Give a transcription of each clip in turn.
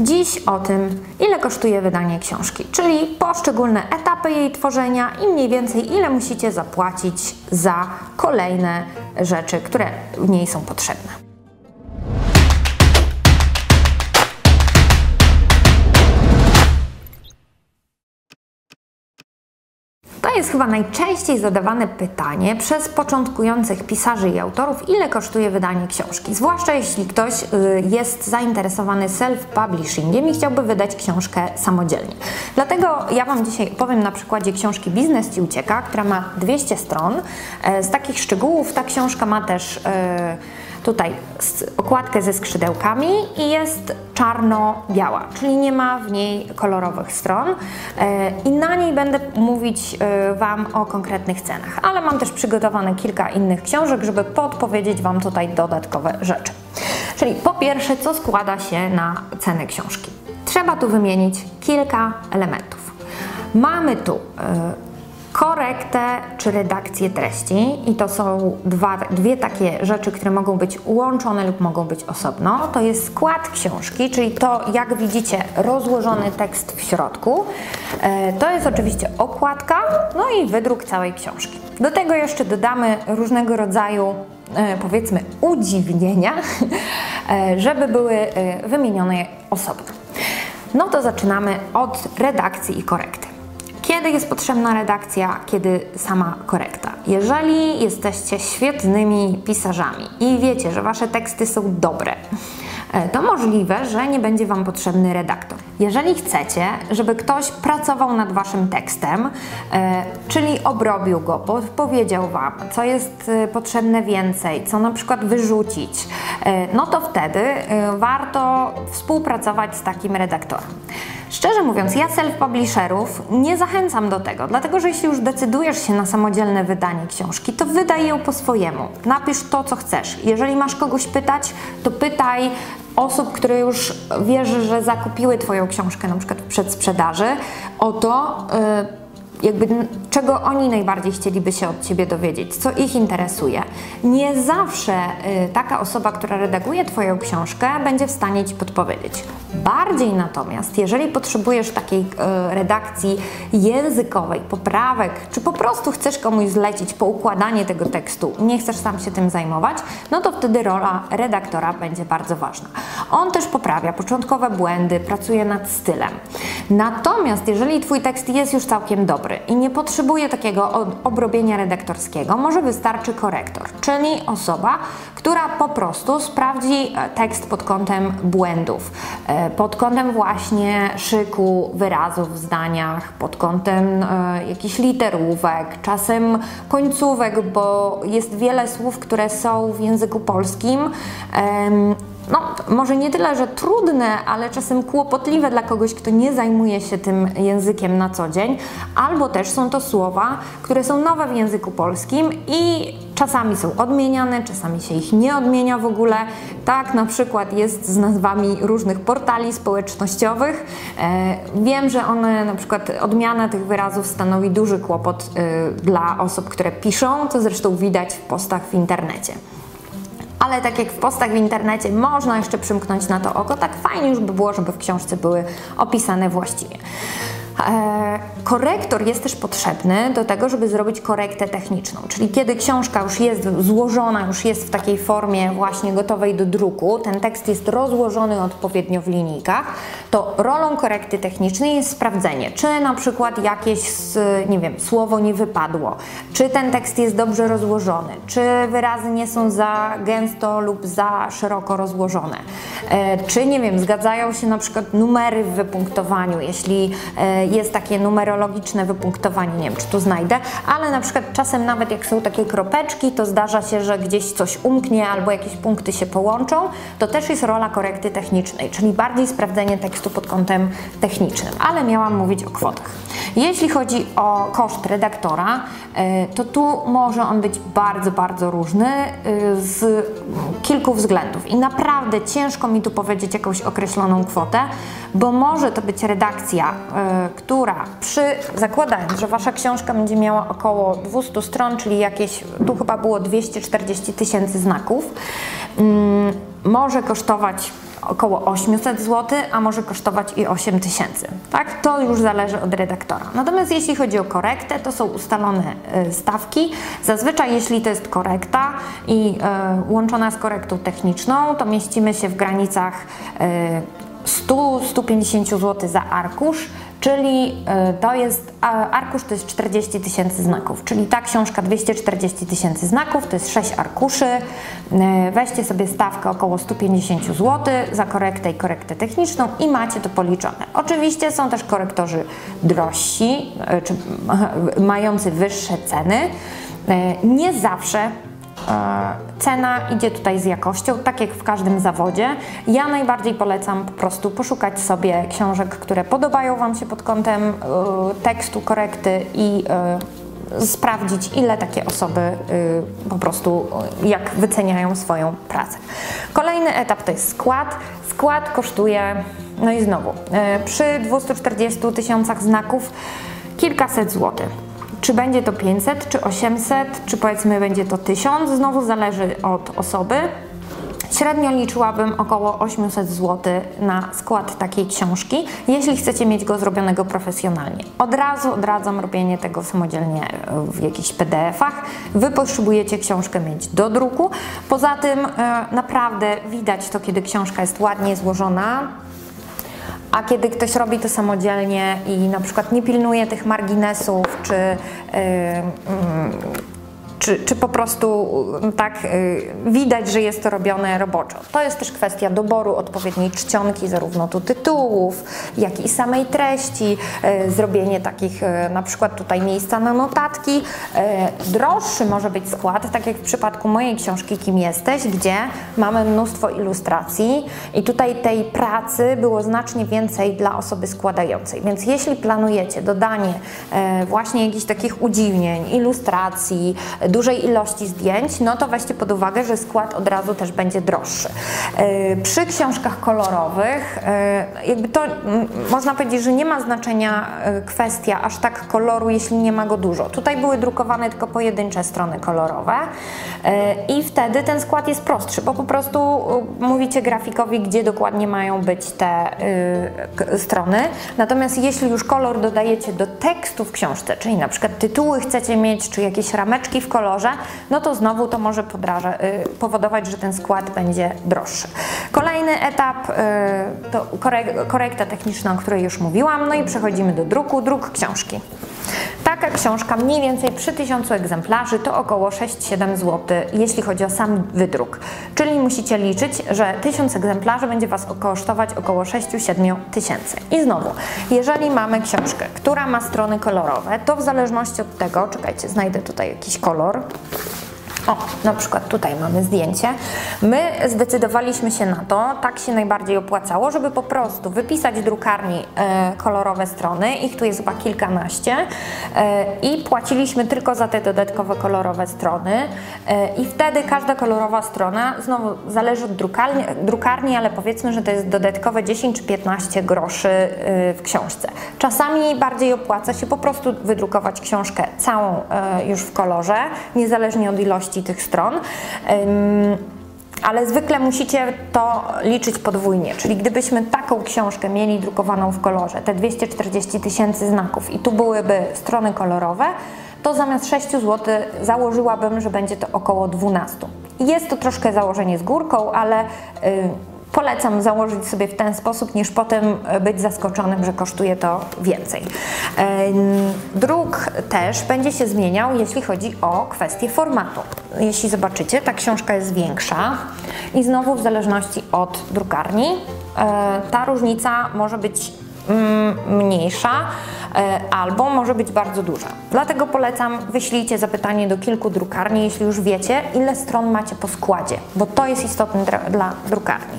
Dziś o tym, ile kosztuje wydanie książki, czyli poszczególne etapy jej tworzenia i mniej więcej ile musicie zapłacić za kolejne rzeczy, które w niej są potrzebne. To jest chyba najczęściej zadawane pytanie przez początkujących pisarzy i autorów, ile kosztuje wydanie książki. Zwłaszcza jeśli ktoś y, jest zainteresowany self-publishingiem i chciałby wydać książkę samodzielnie. Dlatego ja Wam dzisiaj opowiem na przykładzie książki Biznes Ci Ucieka, która ma 200 stron. E, z takich szczegółów ta książka ma też e, tutaj okładkę ze skrzydełkami i jest czarno-biała, czyli nie ma w niej kolorowych stron e, i na niej będę mówić e, Wam o konkretnych cenach, ale mam też przygotowane kilka innych książek, żeby podpowiedzieć Wam tutaj dodatkowe rzeczy. Czyli po pierwsze, co składa się na cenę książki? Trzeba tu wymienić kilka elementów. Mamy tu e, korektę czy redakcję treści i to są dwa, dwie takie rzeczy, które mogą być łączone lub mogą być osobno. To jest skład książki, czyli to jak widzicie rozłożony tekst w środku. E, to jest oczywiście okładka, no i wydruk całej książki. Do tego jeszcze dodamy różnego rodzaju e, powiedzmy udziwnienia, e, żeby były wymienione osobno. No to zaczynamy od redakcji i korekty. Kiedy jest potrzebna redakcja, kiedy sama korekta? Jeżeli jesteście świetnymi pisarzami i wiecie, że wasze teksty są dobre, e, to możliwe, że nie będzie Wam potrzebny redaktor. Jeżeli chcecie, żeby ktoś pracował nad Waszym tekstem, e, czyli obrobił go, powiedział Wam, co jest e, potrzebne więcej, co na przykład wyrzucić, no to wtedy warto współpracować z takim redaktorem. Szczerze mówiąc, ja self-publisherów nie zachęcam do tego, dlatego że jeśli już decydujesz się na samodzielne wydanie książki, to wydaj ją po swojemu. Napisz to, co chcesz. Jeżeli masz kogoś pytać, to pytaj osób, które już wierzy, że zakupiły Twoją książkę na przykład w przedsprzedaży, o to, yy, jakby czego oni najbardziej chcieliby się od Ciebie dowiedzieć, co ich interesuje. Nie zawsze y, taka osoba, która redaguje Twoją książkę, będzie w stanie Ci podpowiedzieć. Bardziej natomiast, jeżeli potrzebujesz takiej y, redakcji językowej, poprawek, czy po prostu chcesz komuś zlecić poukładanie tego tekstu, nie chcesz sam się tym zajmować, no to wtedy rola redaktora będzie bardzo ważna. On też poprawia początkowe błędy, pracuje nad stylem. Natomiast jeżeli Twój tekst jest już całkiem dobry, i nie potrzebuje takiego obrobienia redaktorskiego, może wystarczy korektor, czyli osoba, która po prostu sprawdzi e, tekst pod kątem błędów, e, pod kątem właśnie szyku wyrazów w zdaniach, pod kątem e, jakichś literówek, czasem końcówek, bo jest wiele słów, które są w języku polskim no, może nie tyle, że trudne, ale czasem kłopotliwe dla kogoś, kto nie zajmuje się tym językiem na co dzień, albo też są to słowa, które są nowe w języku polskim i czasami są odmieniane, czasami się ich nie odmienia w ogóle. Tak na przykład jest z nazwami różnych portali społecznościowych. E, wiem, że one na przykład odmiana tych wyrazów stanowi duży kłopot e, dla osób, które piszą, co zresztą widać w postach w internecie ale tak jak w postach w internecie można jeszcze przymknąć na to oko, tak fajnie już by było, żeby w książce były opisane właściwie. E, korektor jest też potrzebny do tego, żeby zrobić korektę techniczną, czyli kiedy książka już jest złożona, już jest w takiej formie właśnie gotowej do druku, ten tekst jest rozłożony odpowiednio w linijkach, to rolą korekty technicznej jest sprawdzenie, czy na przykład jakieś, nie wiem, słowo nie wypadło, czy ten tekst jest dobrze rozłożony, czy wyrazy nie są za gęsto lub za szeroko rozłożone, e, czy nie wiem, zgadzają się na przykład numery w wypunktowaniu, jeśli e, jest takie numerologiczne wypunktowanie, nie wiem czy tu znajdę, ale na przykład czasem nawet jak są takie kropeczki, to zdarza się, że gdzieś coś umknie albo jakieś punkty się połączą, to też jest rola korekty technicznej, czyli bardziej sprawdzenie tekstu pod kątem technicznym, ale miałam mówić o kwotach. Jeśli chodzi o koszt redaktora, e, to tu może on być bardzo, bardzo różny e, z kilku względów i naprawdę ciężko mi tu powiedzieć jakąś określoną kwotę, bo może to być redakcja, e, która przy, zakładając, że Wasza książka będzie miała około 200 stron, czyli jakieś, tu chyba było 240 tysięcy znaków, mm, może kosztować około 800 zł, a może kosztować i 8000. Tak? To już zależy od redaktora. Natomiast jeśli chodzi o korektę, to są ustalone y, stawki. Zazwyczaj jeśli to jest korekta i y, łączona z korektą techniczną, to mieścimy się w granicach 100-150 zł za arkusz czyli e, to jest, arkusz to jest 40 tysięcy znaków, czyli ta książka 240 tysięcy znaków, to jest 6 arkuszy, e, weźcie sobie stawkę około 150 zł za korektę i korektę techniczną i macie to policzone. Oczywiście są też korektorzy drożsi, e, czy mający wyższe ceny, nie zawsze cena idzie tutaj z jakością, tak jak w każdym zawodzie. Ja najbardziej polecam po prostu poszukać sobie książek, które podobają Wam się pod kątem e, tekstu, korekty i e, sprawdzić, ile takie osoby po prostu jak wyceniają swoją pracę. Kolejny etap to jest skład. Skład kosztuje, no i znowu, przy 240 tysiącach znaków kilkaset złotych. Czy będzie to 500, czy 800, czy powiedzmy będzie to 1000, znowu zależy od osoby. Średnio liczyłabym około 800 zł na skład takiej książki, jeśli chcecie mieć go zrobionego profesjonalnie. Od razu odradzam robienie tego samodzielnie w jakichś PDF-ach. Wy potrzebujecie książkę mieć do druku. Poza tym e, naprawdę widać to, kiedy książka jest ładnie złożona, a kiedy ktoś robi to samodzielnie i na przykład nie pilnuje tych marginesów, czy yy, yy, czy, czy po prostu mm, tak y, widać, że jest to robione roboczo. To jest też kwestia doboru odpowiedniej czcionki, zarówno tu tytułów, jak i samej treści, y, zrobienie takich y, na przykład tutaj miejsca na notatki. Droższy może być skład, tak jak w przypadku mojej książki Kim jesteś, gdzie mamy mnóstwo ilustracji i tutaj tej pracy było znacznie więcej dla osoby składającej. Więc jeśli planujecie dodanie właśnie jakichś takich udziwnień, ilustracji, dużej ilości zdjęć, no to weźcie pod uwagę, że skład od razu też będzie droższy. E, przy książkach kolorowych, e, jakby to można powiedzieć, że nie ma znaczenia e, kwestia aż tak koloru, jeśli nie ma go dużo. Tutaj były drukowane tylko pojedyncze strony kolorowe i wtedy ten skład jest prostszy, bo po prostu mówicie grafikowi, gdzie dokładnie mają być te strony. Natomiast jeśli już kolor dodajecie do tekstu w książce, czyli na przykład tytuły chcecie mieć, czy jakieś rameczki w kolorze, kolorze, no to znowu to może podraża, y, powodować, że ten skład będzie droższy. Kolejny etap y, to korekta techniczna, o której już mówiłam, no i przechodzimy do druku, druk książki. Taka książka mniej więcej przy 1000 egzemplarzy to około 6-7 zł, jeśli chodzi o sam wydruk. Czyli musicie liczyć, że 1000 egzemplarzy będzie Was kosztować około 6-7 tysięcy. I znowu, jeżeli mamy książkę, która ma strony kolorowe, to w zależności od tego, czekajcie, znajdę tutaj jakiś kolor, o, na przykład tutaj mamy zdjęcie. My zdecydowaliśmy się na to, tak się najbardziej opłacało, żeby po prostu wypisać drukarni e, kolorowe strony, ich tu jest chyba kilkanaście e, i płaciliśmy tylko za te dodatkowe kolorowe strony e, i wtedy każda kolorowa strona, znowu zależy od drukarni, drukarni, ale powiedzmy, że to jest dodatkowe 10 czy 15 groszy w książce. Czasami bardziej opłaca się po prostu wydrukować książkę całą już w kolorze, niezależnie od ilości ilości tych stron. Ale zwykle musicie to liczyć podwójnie, czyli gdybyśmy taką książkę mieli drukowaną w kolorze, te 240 tysięcy znaków i tu byłyby strony kolorowe, to zamiast 6 zł założyłabym, że będzie to około 12. Jest to troszkę założenie z górką, ale Polecam założyć sobie w ten sposób, niż potem być zaskoczonym, że kosztuje to więcej. Druk też będzie się zmieniał, jeśli chodzi o kwestię formatu. Jeśli zobaczycie, ta książka jest większa i znowu w zależności od drukarni e, ta różnica może być mm, mniejsza. E, albo może być bardzo duża. Dlatego polecam, wyślijcie zapytanie do kilku drukarni, jeśli już wiecie, ile stron macie po składzie, bo to jest istotne dla drukarni.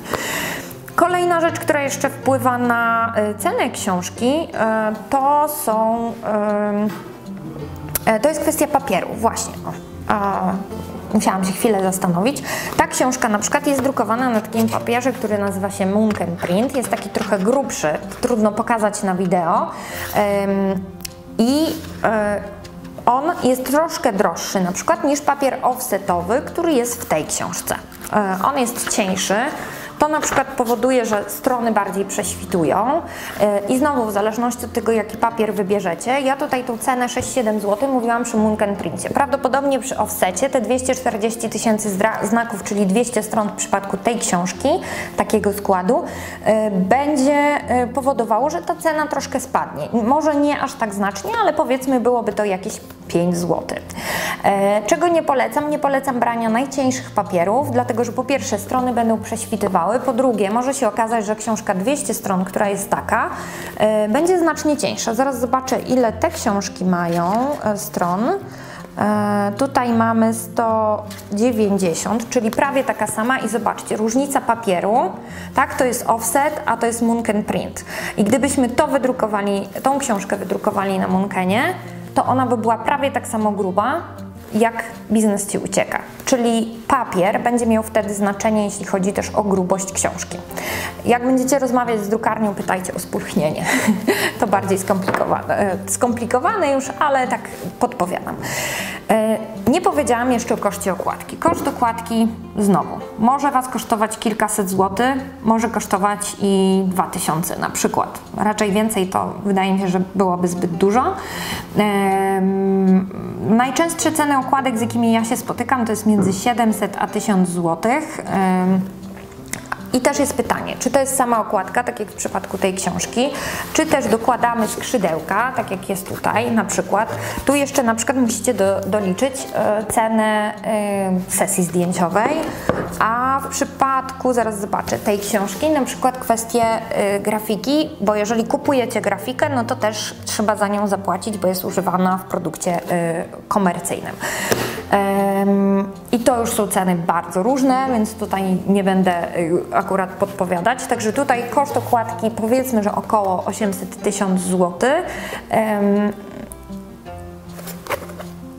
Kolejna rzecz, która jeszcze wpływa na e, cenę książki, e, to są. To jest kwestia papieru, właśnie musiałam się chwilę zastanowić. Ta książka na przykład jest drukowana na takim papierze, który nazywa się Munken Print. Jest taki trochę grubszy, trudno pokazać na wideo. I on jest troszkę droższy na przykład niż papier offsetowy, który jest w tej książce. On jest cieńszy, To na przykład powoduje, że strony bardziej prześwitują i znowu w zależności od tego, jaki papier wybierzecie, ja tutaj tą cenę 6-7 zł mówiłam przy Munken Princie. Prawdopodobnie przy offsecie te 240 tysięcy znaków, czyli 200 stron w przypadku tej książki, takiego składu, będzie powodowało, że ta cena troszkę spadnie. Może nie aż tak znacznie, ale powiedzmy byłoby to jakieś 5 zł. Czego nie polecam? Nie polecam brania najcieńszych papierów, dlatego że po pierwsze strony będą prześwitywały, po drugie może się okazać, że książka 200 stron, która jest taka, e, będzie znacznie cieńsza. Zaraz zobaczę ile te książki mają e, stron. E, tutaj mamy 190, czyli prawie taka sama i zobaczcie, różnica papieru, tak, to jest offset, a to jest Munken print. I gdybyśmy to wydrukowali, tą książkę wydrukowali na Munkenie, to ona by była prawie tak samo gruba, jak biznes Ci ucieka. Czyli papier będzie miał wtedy znaczenie, jeśli chodzi też o grubość książki. Jak będziecie rozmawiać z drukarnią, pytajcie o spulchnienie. to bardziej skomplikowane, e, skomplikowane już, ale tak podpowiadam. E, nie powiedziałam jeszcze o koszcie okładki. Koszt okładki znowu może Was kosztować kilkaset złotych, może kosztować i 2000 na przykład. Raczej więcej to wydaje mi się, że byłoby zbyt dużo. najczęstsze ceny okładek, z jakimi ja się spotykam, to jest między 700 a 1000 złotych. I też jest pytanie, czy to jest sama okładka, tak jak w przypadku tej książki, czy też dokładamy skrzydełka, tak jak jest tutaj na przykład. Tu jeszcze na przykład musicie do, doliczyć e, cenę e, sesji zdjęciowej, a w przypadku, zaraz zobaczę, tej książki, na przykład kwestie e, grafiki, bo jeżeli kupujecie grafikę, no to też trzeba za nią zapłacić, bo jest używana w produkcie komercyjnym. I to już są ceny bardzo różne, więc tutaj nie będę y, akurat podpowiadać. Także tutaj koszt okładki powiedzmy, że około 800 tysiąc złotych.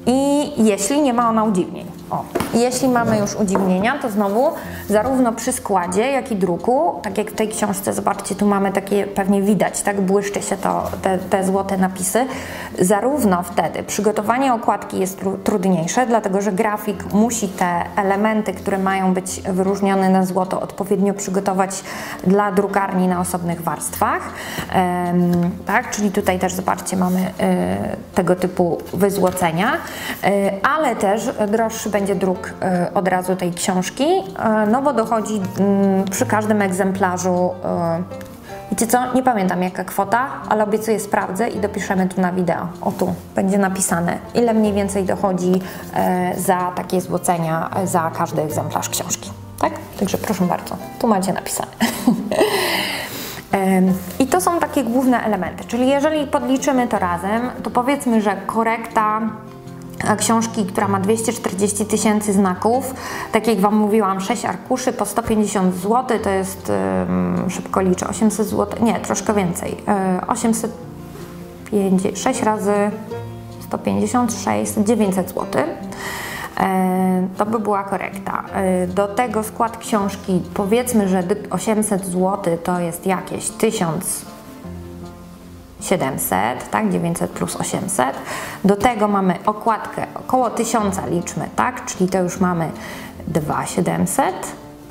I jeśli nie ma ona udziwnień. O. Jeśli mamy już udziwnienia, to znowu zarówno przy składzie, jak i druku, tak jak w tej książce, zobaczcie, tu mamy takie, pewnie widać, tak błyszczy się to, te, te złote napisy, zarówno wtedy przygotowanie okładki jest trudniejsze, dlatego że grafik musi te elementy, które mają być wyróżnione na złoto, odpowiednio przygotować dla drukarni na osobnych warstwach, tak, czyli tutaj też, zobaczcie, mamy y, tego typu wyzłocenia, y, ale też droższy będzie będzie druk e, od razu tej książki, e, no bo dochodzi mm, przy każdym egzemplarzu e, Wiecie co? Nie pamiętam jaka kwota, ale obiecuję sprawdzę i dopiszemy tu na wideo. O tu będzie napisane, ile mniej więcej dochodzi za takie złocenia za każdy egzemplarz książki. Tak? Także proszę bardzo, tu macie napisane. I to są takie główne elementy, czyli jeżeli podliczymy to razem, to powiedzmy, że korekta książki, która ma 240 tysięcy znaków. Tak jak Wam mówiłam, 6 arkuszy po 150 zł to jest, szybko liczę, 800 zł, nie, troszkę więcej, 850, 6 razy 156, 900 zł. To by była korekta. E, do tego skład książki, powiedzmy, że 800 zł to jest jakieś 1000 700, tak, 900 plus 800. Do tego mamy okładkę około 1000 liczmy, tak, czyli to już mamy 2700.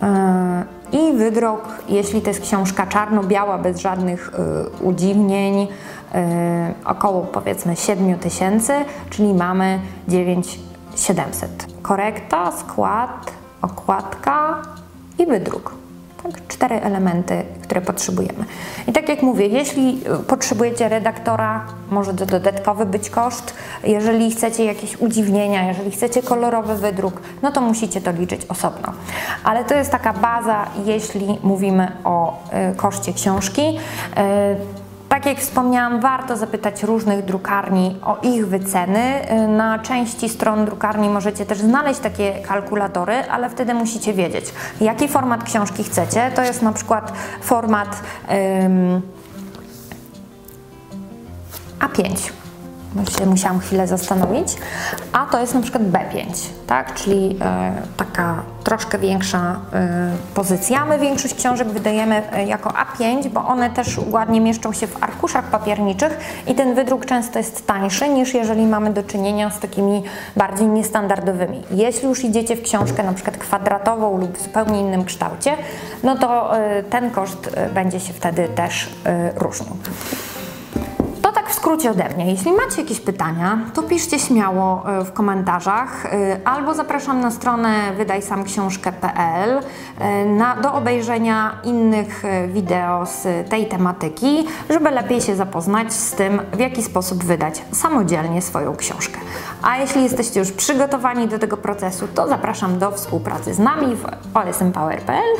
Yy, I wydruk, jeśli to jest książka czarno-biała, bez żadnych yy, udziwnień, yy, około powiedzmy 7000, czyli mamy 9700. Korekta, skład, okładka i wydruk. Tak, cztery elementy, które potrzebujemy. I tak jak mówię, jeśli y, potrzebujecie redaktora, może to dodatkowy być koszt. Jeżeli chcecie jakieś udziwnienia, jeżeli chcecie kolorowy wydruk, no to musicie to liczyć osobno. Ale to jest taka baza, jeśli mówimy o y, koszcie książki. Y, tak jak wspomniałam, warto zapytać różnych drukarni o ich wyceny. Na części stron drukarni możecie też znaleźć takie kalkulatory, ale wtedy musicie wiedzieć, jaki format książki chcecie. To jest na przykład format um, A5 bo się musiałam chwilę zastanowić, a to jest na przykład B5, tak? czyli e, taka troszkę większa e, pozycja. My większość książek wydajemy e, jako A5, bo one też ładnie mieszczą się w arkuszach papierniczych i ten wydruk często jest tańszy niż jeżeli mamy do czynienia z takimi bardziej niestandardowymi. Jeśli już idziecie w książkę na przykład kwadratową lub w zupełnie innym kształcie, no to ten koszt będzie się wtedy też różnił. Skrócie ode mnie. Jeśli macie jakieś pytania, to piszcie śmiało e, w komentarzach e, albo zapraszam na stronę wydajsamksiążkę.pl e, do obejrzenia innych wideo z tej tematyki, żeby lepiej się zapoznać z tym, w jaki sposób wydać samodzielnie swoją książkę. A jeśli jesteście już przygotowani do tego procesu, to zapraszam do współpracy z nami w olesmpower.pl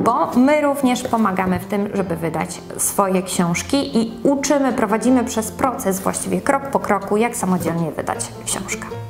bo my również pomagamy w tym, żeby wydać swoje książki i uczymy, prowadzimy przez proces właściwie krok po kroku, jak samodzielnie wydać książkę.